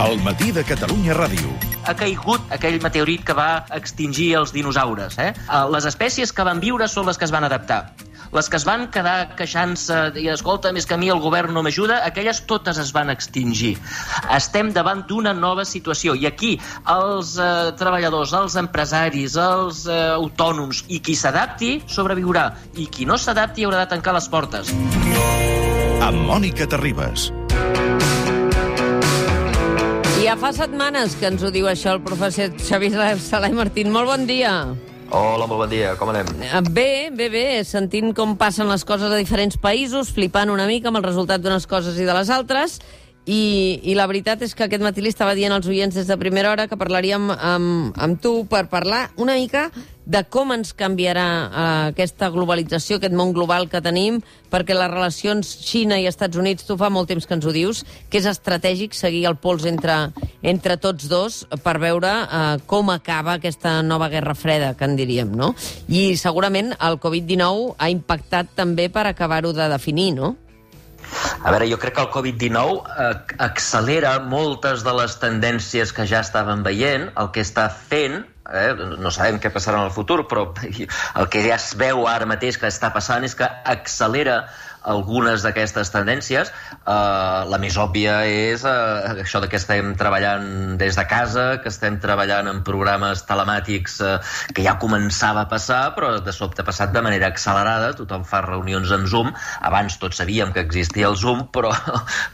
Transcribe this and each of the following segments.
El matí de Catalunya Ràdio. ha caigut aquell meteorit que va extingir els dinosaures. Eh? Eh, Les espècies que van viure són les que es van adaptar. Les que es van quedar queixant-se i, escolta, més que a mi el govern no m'ajuda, aquelles totes es van extingir. Estem davant d'una nova situació i aquí els eh, treballadors, els empresaris, els eh, autònoms i qui s'adapti sobreviurà i qui no s'adapti haurà de tancar les portes. Amb Mònica Terribas. Ja fa setmanes que ens ho diu això el professor Xavier Salai Martín. Molt bon dia. Hola, molt bon dia, com anem? Eh, Bé, bé, bé, sentint com passen les coses a diferents països, flipant una mica amb el resultat d'unes coses i de les altres, i, i la veritat és que aquest matí li estava dient als oients des de primera hora que parlaríem amb, amb tu per parlar una mica de com ens canviarà eh, aquesta globalització, aquest món global que tenim, perquè les relacions Xina i Estats Units, tu fa molt temps que ens ho dius, que és estratègic seguir el pols entre, entre tots dos per veure eh, com acaba aquesta nova guerra freda, que en diríem, no? I segurament el Covid-19 ha impactat també per acabar-ho de definir, no? A veure, jo crec que el Covid-19 eh, accelera moltes de les tendències que ja estàvem veient. El que està fent, eh, no sabem què passarà en el futur, però el que ja es veu ara mateix que està passant és que accelera algunes d'aquestes tendències. Uh, la més òbvia és uh, això de que estem treballant des de casa, que estem treballant en programes telemàtics uh, que ja començava a passar, però de sobte ha passat de manera accelerada. Tothom fa reunions en Zoom. Abans tots sabíem que existia el Zoom, però,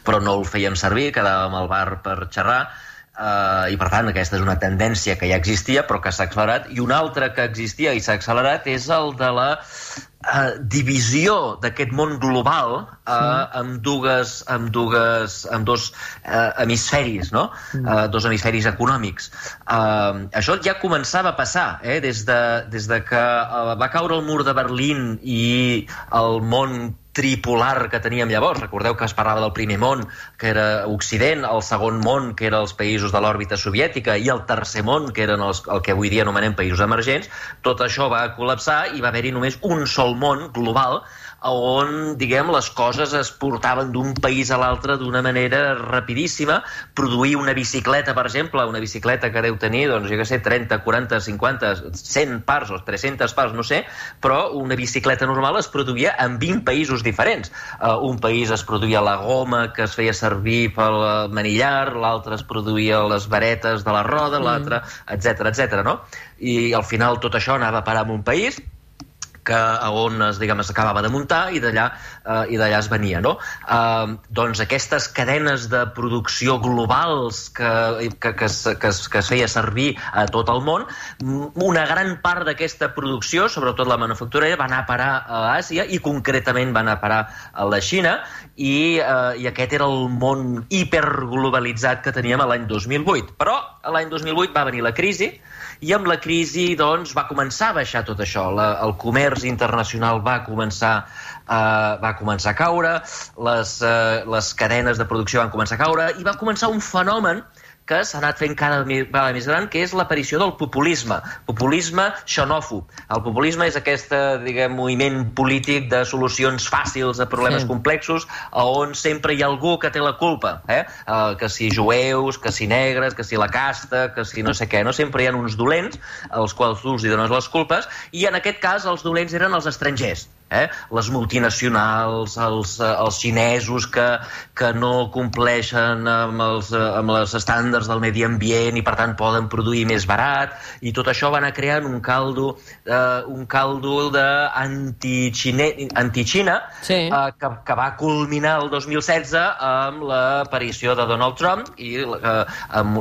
però no el fèiem servir, quedàvem al bar per xerrar. Uh, I, per tant, aquesta és una tendència que ja existia, però que s'ha accelerat. I una altra que existia i s'ha accelerat és el de la uh, divisió d'aquest món global uh, sí. amb, dues, amb, dues, amb dos uh, hemisferis, no? Uh, dos hemisferis econòmics. Uh, això ja començava a passar, eh? des, de, des de que uh, va caure el mur de Berlín i el món tripolar que teníem llavors. Recordeu que es parlava del primer món, que era Occident, el segon món, que era els països de l'òrbita soviètica, i el tercer món, que eren els, el que avui dia anomenem països emergents. Tot això va col·lapsar i va haver-hi només un sol món global on, diguem, les coses es portaven d'un país a l'altre d'una manera rapidíssima. Produir una bicicleta, per exemple, una bicicleta que deu tenir, doncs, jo què sé, 30, 40, 50, 100 parts o 300 parts, no sé, però una bicicleta normal es produïa en 20 països diferents. Uh, un país es produïa la goma que es feia servir pel manillar, l'altre es produïa les varetes de la roda, l'altre, etc etc. no? I al final tot això anava a parar en un país, que on es, diguem, s'acabava de muntar i d'allà eh, i d'allà es venia, no? Eh, doncs aquestes cadenes de producció globals que, que, que, es, que, es, que es feia servir a tot el món, una gran part d'aquesta producció, sobretot la manufacturera, va anar a parar a Àsia i concretament va anar a parar a la Xina i, eh, i aquest era el món hiperglobalitzat que teníem l'any 2008. Però l'any 2008 va venir la crisi i amb la crisi doncs, va començar a baixar tot això. La, el comerç internacional va començar, uh, va començar a caure, les, uh, les cadenes de producció van començar a caure i va començar un fenomen que s'ha anat fent cada vegada més gran, que és l'aparició del populisme, populisme xenòfob. El populisme és aquest diguem, moviment polític de solucions fàcils a problemes sí. complexos, on sempre hi ha algú que té la culpa, eh? Uh, que si jueus, que si negres, que si la casta, que si no sé què, no? Sempre hi ha uns dolents als quals tu els hi dones les culpes, i en aquest cas els dolents eren els estrangers, eh? les multinacionals, els, eh, els xinesos que, que no compleixen amb els, eh, amb els estàndards del medi ambient i per tant poden produir més barat i tot això va anar creant un caldo eh, un caldo d'anti-Xina anti sí. eh, que, que va culminar el 2016 amb l'aparició de Donald Trump i eh,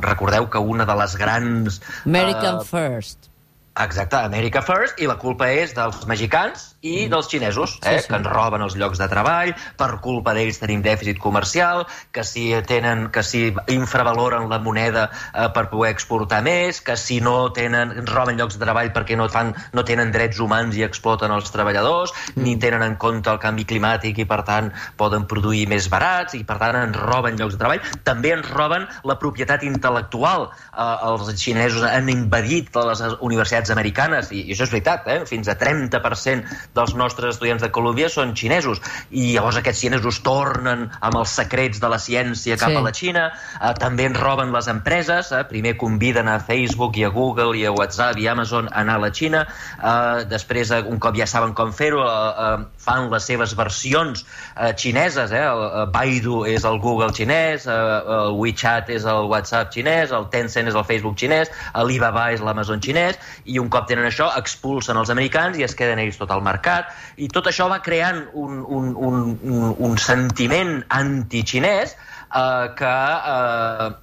recordeu que una de les grans... American uh, First. Exacte, America First, i la culpa és dels mexicans i mm. dels xinesos, eh, sí, sí. que ens roben els llocs de treball, per culpa d'ells tenim dèficit comercial, que si tenen que si infravaloren la moneda eh, per poder exportar més, que si no tenen ens roben llocs de treball perquè no fan no tenen drets humans i exploten els treballadors, mm. ni tenen en compte el canvi climàtic i per tant poden produir més barats i per tant ens roben llocs de treball. També ens roben la propietat intel·lectual. Eh, els xinesos han invadit les universitats americanes i, i això és veritat, eh? fins a 30% dels nostres estudiants de Colòmbia són xinesos. I llavors aquests xinesos tornen amb els secrets de la ciència cap Sí. a la Xina. Eh, també ens roben les empreses. Eh? Primer conviden a Facebook i a Google i a WhatsApp i Amazon a anar a la Xina. Eh, després, eh, un cop ja saben com fer-ho, eh, eh, fan les seves versions eh, xineses. Eh? El, Baidu és el Google xinès, eh, el WeChat és el WhatsApp xinès, el Tencent és el Facebook xinès, l'Alibaba és l'Amazon xinès, i un cop tenen això, expulsen els americans i es queden ells tot el mercat. I tot això va creant un, un, un, un, un sentiment antixinès eh, que... Eh,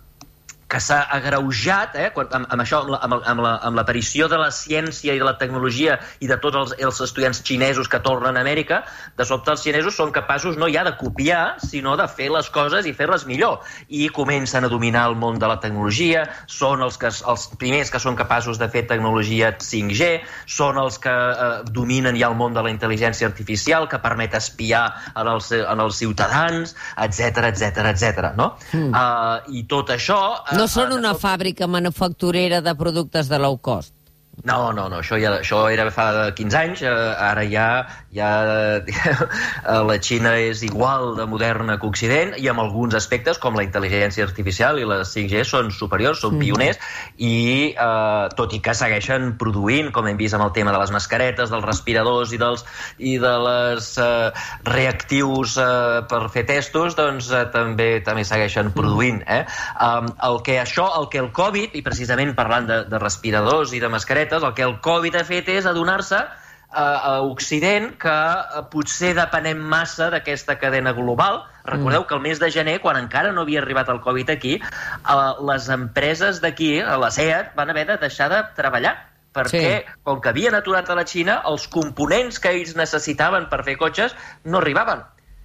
que s'ha agreujat eh, quan, amb, amb això, amb la- amb el- amb la- amb l'aparició de la ciència i de la tecnologia i de tots els, els estudiants xinesos que tornen a Amèrica, de sobte els xinesos són capaços no ja de copiar, sinó de fer les coses i fer-les millor. I comencen a dominar el món de la tecnologia, són els, que, els primers que són capaços de fer tecnologia 5G, són els que eh, dominen ja el món de la intel·ligència artificial, que permet espiar en els, en els ciutadans, etc etc etc. no? Mm. Uh, I tot això... eh, No són eh, una fàbrica manufacturera de productes de low cost. No, no, no, això, ja, això era fa 15 anys, eh, ara ja, ja eh, la Xina és igual de moderna que Occident i amb alguns aspectes com la intel·ligència artificial i la 5G són superiors, són pioners i eh, tot i que segueixen produint, com hem vist amb el tema de les mascaretes, dels respiradors i dels i de les eh, reactius eh, per fer testos, doncs eh, també també segueixen produint. Eh? Um, el que això, el que el Covid, i precisament parlant de, de respiradors i de mascaretes, el que el Covid ha fet és adonar-se a, a Occident que eh, potser depenem massa d'aquesta cadena global. Recordeu que el mes de gener, quan encara no havia arribat el Covid aquí, eh, les empreses d'aquí, a la SEAT, van haver de deixar de treballar perquè, Sí. com que havien aturat a la Xina, els components que ells necessitaven per fer cotxes no arribaven.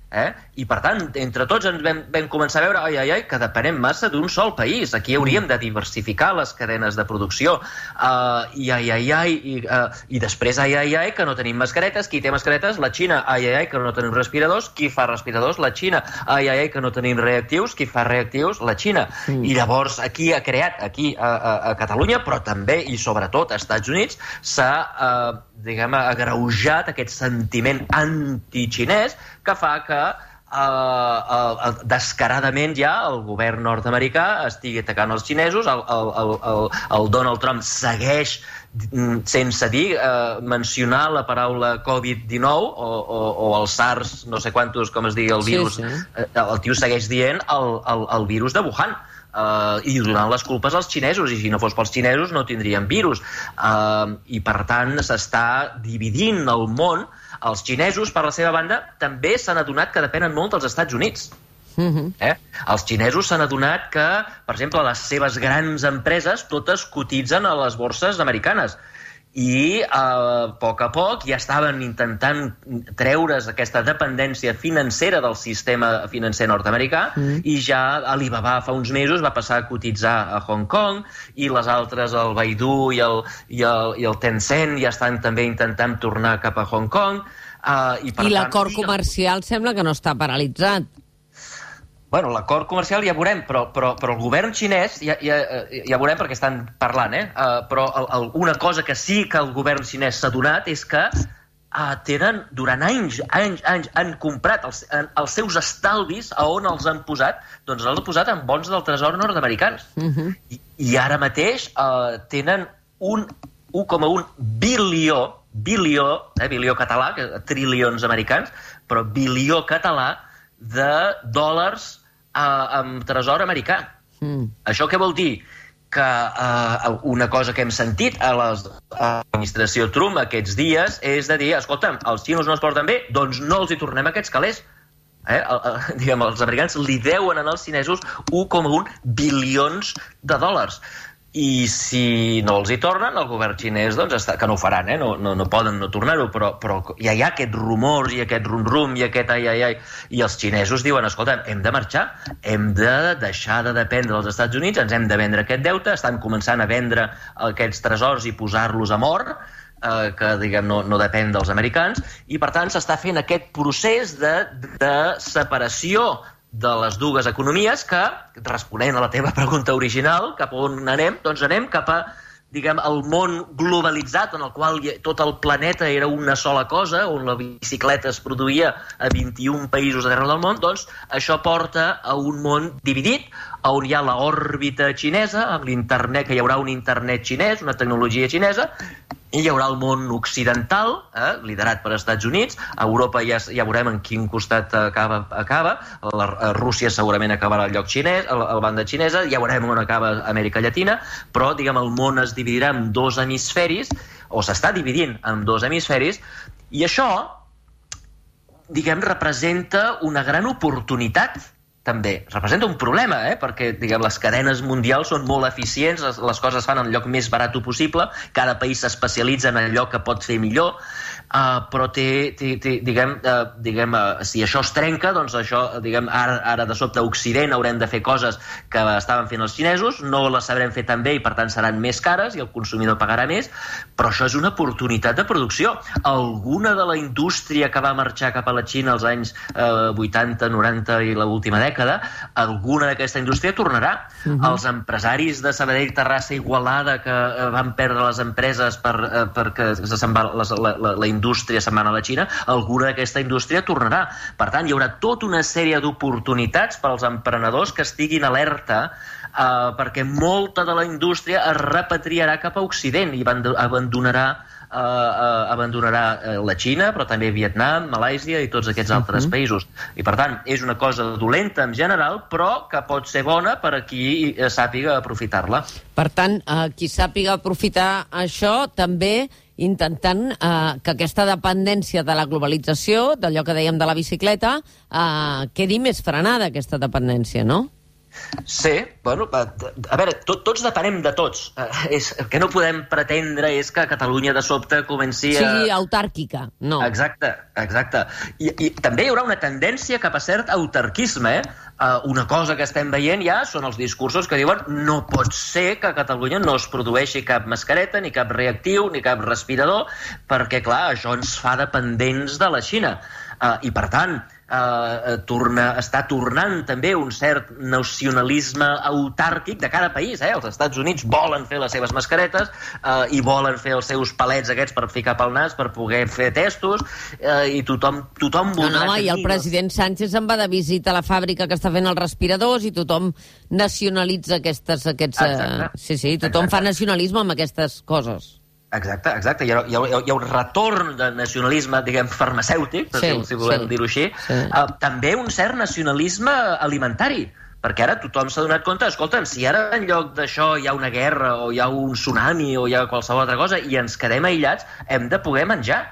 Eh? I, per tant, entre tots ens vam, vam començar a veure ai, ai, ai, que depenem massa d'un sol país. Aquí hauríem de diversificar les cadenes de producció. Uh, I, ai, ai, ai, i, uh, i després, ai, ai, ai, que no tenim mascaretes. Qui té mascaretes? La Xina. Ai, ai, ai, que no tenim respiradors. Qui fa respiradors? La Xina. Ai, ai, ai, que no tenim reactius. Qui fa reactius? La Xina. Mm. I llavors aquí ha creat, aquí a, a, a Catalunya, però també i sobretot als Estats Units, s'ha uh, diguem, agreujat aquest sentiment antixinès que fa que uh, uh, descaradament ja el govern nord-americà estigui atacant els xinesos, el, el, el, el, Donald Trump segueix mm, sense dir, eh, mencionar la paraula Covid-19 o, o, o el SARS, no sé quantos, com es digui el Sí, virus, sí. eh, el tio segueix dient el, el, el virus de Wuhan uh, i donant les culpes als xinesos i si no fos pels xinesos no tindríem virus uh, i per tant s'està dividint el món els xinesos per la seva banda també s'han adonat que depenen molt dels Estats Units Mhm. Eh? Els xinesos s'han adonat que, per exemple, les seves grans empreses totes cotitzen a les borses americanes i eh, a poc a poc ja estaven intentant treure's aquesta dependència financera del sistema financer nord-americà mm. i ja Alibaba fa uns mesos va passar a cotitzar a Hong Kong i les altres, el Baidu i el, i el, i el Tencent ja estan també intentant tornar cap a Hong Kong uh, i, per I l'acord comercial sembla que no està paralitzat. Bueno, l'acord comercial ja veurem, però, però, però el govern xinès, ja, ja, eh, ja veurem perquè estan parlant, eh? Uh, però el, el, una cosa que sí que el govern xinès s'ha donat és que uh, tenen, durant anys, anys, anys, han comprat els, en, els seus estalvis a on els han posat? Doncs els han posat en bons del tresor nord-americans. Uh -huh. I, I ara mateix uh, tenen un 1,1 bilió, bilió, eh, bilió català, que, trilions americans, però bilió català de dòlars eh, amb tresor americà. Mm. Això què vol dir? Que eh, una cosa que hem sentit a l'administració Trump aquests dies és de dir, escolta'm, els xinos no es porten bé, doncs no els hi tornem aquests calés. Eh? El, el, diguem, els americans li deuen als xinesos 1,1 bilions de dòlars i si no els hi tornen, el govern xinès, doncs, està, que no ho faran, eh? no, no, no poden no tornar-ho, però, però ja hi ha aquest rumor i aquest rum-rum i aquest ai, ai, ai, i els xinesos diuen, escolta, hem de marxar, hem de deixar de dependre dels Estats Units, ens hem de vendre aquest deute, estan començant a vendre aquests tresors i posar-los a mort, eh, que diguem, no, no depèn dels americans, i per tant s'està fent aquest procés de, de separació de les dues economies que, responent a la teva pregunta original, cap on anem? Doncs anem cap a diguem, el món globalitzat en el qual tot el planeta era una sola cosa, on la bicicleta es produïa a 21 països arreu del món, doncs això porta a un món dividit, on hi ha l'òrbita xinesa, amb l'internet, que hi haurà un internet xinès, una tecnologia xinesa, i hi haurà el món occidental, eh, liderat per Estats Units. A Europa ja, ja veurem en quin costat acaba. acaba. La, a Rússia segurament acabarà el lloc xinès, el, el banda xinesa, ja veurem on acaba Amèrica Llatina, però diguem el món es dividirà en dos hemisferis, o s'està dividint en dos hemisferis, i això, diguem, representa una gran oportunitat també representa un problema, eh? perquè diguem, les cadenes mundials són molt eficients, les, les coses fan en el lloc més barat possible, cada país s'especialitza en allò que pot fer millor, uh, però té, té, té diguem, uh, diguem uh, si això es trenca, doncs això, diguem, ara, ara de sobte a Occident haurem de fer coses que estaven fent els xinesos, no les sabrem fer tan bé i per tant seran més cares i el consumidor pagarà més, però això és una oportunitat de producció. Alguna de la indústria que va marxar cap a la Xina als anys uh, 80, 90 i l'última dècada, alguna d'aquesta indústria tornarà. Uh -huh. Els empresaris de Sabadell, Terrassa i Igualada que van perdre les empreses per, uh, perquè se'n va la, la, la, la indústria se'n va a la Xina, alguna d'aquesta indústria tornarà. Per tant, hi haurà tota una sèrie d'oportunitats per als emprenedors que estiguin alerta eh, perquè molta de la indústria es repatriarà cap a Occident i abandonarà Uh, uh, abandonarà uh, la Xina, però també Vietnam, Malàisia i tots aquests altres uh -huh. països. I, per tant, és una cosa dolenta en general, però que pot ser bona per a qui sàpiga aprofitar-la. Per tant, uh, qui sàpiga aprofitar això també intentant eh, que aquesta dependència de la globalització, d'allò que dèiem de la bicicleta, eh, quedi més frenada, aquesta dependència, no? Sí, bueno, a, a veure, tot, tots depenem de tots. Eh, és, el que no podem pretendre és que Catalunya de sobte comenci a... Sigui autàrquica, no. Exacte, exacte. I, I també hi haurà una tendència cap a cert autarquisme, eh? Uh, una cosa que estem veient ja són els discursos que diuen no pot ser que a Catalunya no es produeixi cap mascareta, ni cap reactiu, ni cap respirador, perquè, clar, això ens fa dependents de la Xina. Uh, I, per tant, eh, torna, està tornant també un cert nacionalisme autàrquic de cada país. Eh? Els Estats Units volen fer les seves mascaretes eh, i volen fer els seus palets aquests per ficar pel nas, per poder fer testos, eh, i tothom, tothom voldrà... No, no, i el president Sánchez en va de visita a la fàbrica que està fent els respiradors i tothom nacionalitza aquestes... Aquests, eh... Sí, sí, tothom Exacte. fa nacionalisme amb aquestes coses. Exacte, exacte. Hi ha, hi, ha, hi ha un retorn de nacionalisme, diguem, farmacèutic, sí, si, volem sí, dir-ho així. Sí. Uh, també un cert nacionalisme alimentari, perquè ara tothom s'ha donat compte, escolta, si ara en lloc d'això hi ha una guerra o hi ha un tsunami o hi ha qualsevol altra cosa i ens quedem aïllats, hem de poder menjar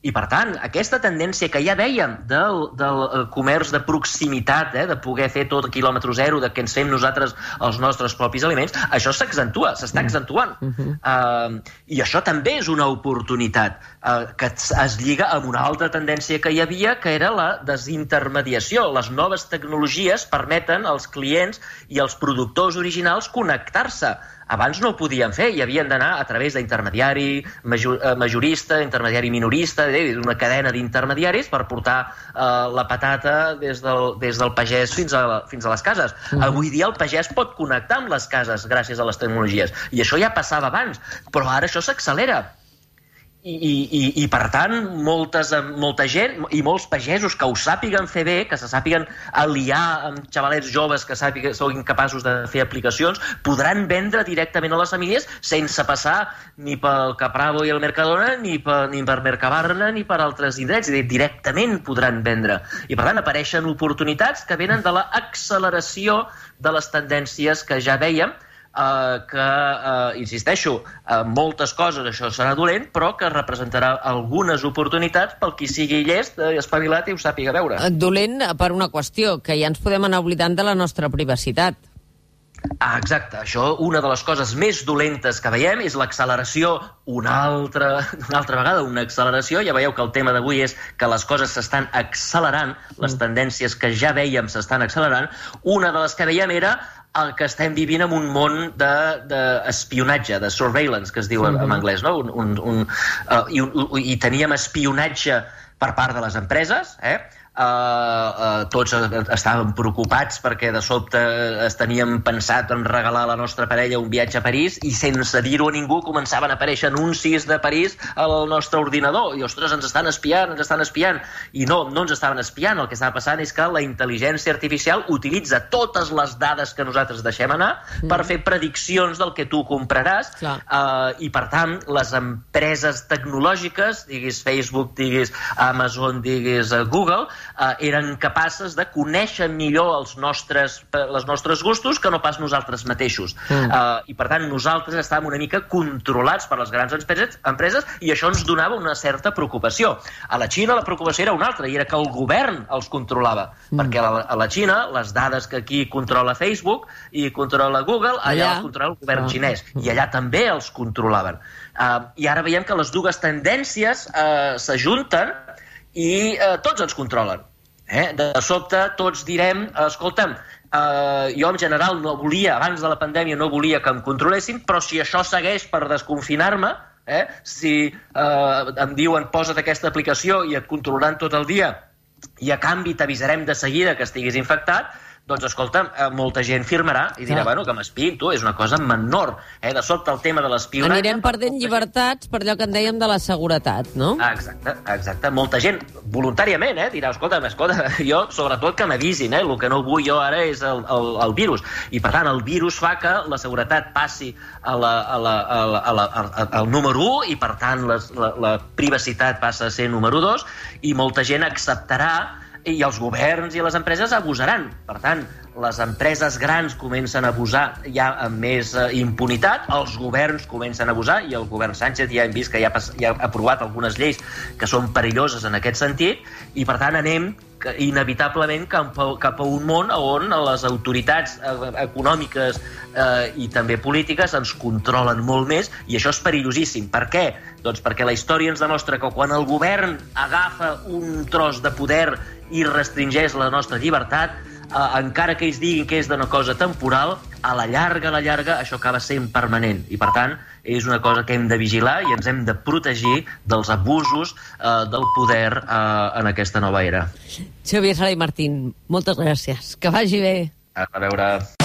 i, per tant, aquesta tendència que ja dèiem del, del eh, comerç de proximitat, eh, de poder fer tot a quilòmetre zero, de que ens fem nosaltres els nostres propis aliments, això s'accentua, s'està mm. accentuant. Mm -hmm. uh, I això també és una oportunitat uh, que es lliga amb una altra tendència que hi havia, que era la desintermediació. Les noves tecnologies permeten als clients i als productors originals connectar-se abans no ho podien fer i havien d'anar a través d'intermediari major, eh, majorista, intermediari minorista, una cadena d'intermediaris per portar eh, la patata des del, des del pagès fins a, fins a les cases. Mm. Avui dia el pagès pot connectar amb les cases gràcies a les tecnologies i això ja passava abans, però ara això s'accelera i, i, i per tant, moltes, molta gent i molts pagesos que ho sàpiguen fer bé, que se sàpiguen aliar amb xavalets joves que sàpiguen, siguin capaços de fer aplicacions, podran vendre directament a les famílies sense passar ni pel Capravo i el Mercadona, ni per, ni per Mercabarna, ni per altres indrets. És dir, directament podran vendre. I per tant, apareixen oportunitats que venen de l'acceleració de les tendències que ja veiem, eh, que, eh, insisteixo, eh, moltes coses això serà dolent, però que representarà algunes oportunitats pel qui sigui llest, eh, espavilat i ho sàpiga veure. Eh, dolent per una qüestió, que ja ens podem anar oblidant de la nostra privacitat. Ah, exacte. Això, una de les coses més dolentes que veiem és l'acceleració una altra, una altra vegada, una acceleració. Ja veieu que el tema d'avui és que les coses s'estan accelerant, les mm. tendències que ja veiem s'estan accelerant. Una de les que veiem era el que estem vivint en un món d'espionatge, de, de surveillance, que es diu en, en anglès, no? Un, un, un, uh, i, un, i teníem espionatge per part de les empreses, eh? Eh, uh, tots estàvem preocupats perquè de sobte es teníem pensat en regalar a la nostra parella un viatge a París i sense dir-ho a ningú començaven a aparèixer anuncis de París al nostre ordinador i, ostres, ens estan espiant, ens estan espiant. I no, no ens estaven espiant. El que estava passant és que la intel·ligència artificial utilitza totes les dades que nosaltres deixem anar mm. per fer prediccions del que tu compraràs uh, i, per tant, les empreses tecnològiques, diguis Facebook, diguis Amazon, diguis uh, Google, uh, eren capaces de conèixer millor els nostres, els nostres gustos que no pas nosaltres mateixos. Mm. Uh, I, per tant, nosaltres estàvem una mica controlats per les grans empreses, empreses i això ens donava una certa preocupació. A la Xina la preocupació era una altra, i era que el govern els controlava. Mm. Perquè a la, a la Xina, les dades que aquí controla Facebook i controla Google, allà, allà. els controla el govern ah. xinès. I allà també els controlaven. Uh, I ara veiem que les dues tendències uh, s'ajunten i uh, tots ens controlen. Eh? De sobte tots direm, escolta'm, uh, jo en general no volia, abans de la pandèmia no volia que em controlessin, però si això segueix per desconfinar-me, eh? si uh, em diuen posa't aquesta aplicació i et controlaran tot el dia i a canvi t'avisarem de seguida que estiguis infectat, doncs, escolta, eh, molta gent firmarà i dirà, bueno, que m'espiïn, tu, és una cosa menor. Eh? De sobte, el tema de l'espionatge... Anirem perdent llibertats per allò que en dèiem de la seguretat, no? Exacte, exacte. Molta gent, voluntàriament, eh, dirà, escolta, escolta, jo, sobretot que m'avisin, eh? El que no vull jo ara és el, el, el virus. I, per tant, el virus fa que la seguretat passi a la, a la, a la, a la, a, al número 1 i, per tant, les, la, la privacitat passa a ser número 2 i molta gent acceptarà i els governs i les empreses abusaran. Per tant, les empreses grans comencen a abusar ja amb més eh, impunitat, els governs comencen a abusar, i el govern Sánchez ja hem vist que ja, pas, ja ha aprovat algunes lleis que són perilloses en aquest sentit, i per tant anem inevitablement cap a, cap a un món on les autoritats eh, econòmiques eh, i també polítiques ens controlen molt més i això és perillosíssim. Per què? Doncs perquè la història ens demostra que quan el govern agafa un tros de poder i restringeix la nostra llibertat, eh, encara que ells diguin que és d'una cosa temporal, a la llarga, a la llarga, això acaba sent permanent. I, per tant, és una cosa que hem de vigilar i ens hem de protegir dels abusos eh, del poder eh, en aquesta nova era. Xavier Sala i Martín, moltes gràcies. Que vagi bé. A veure...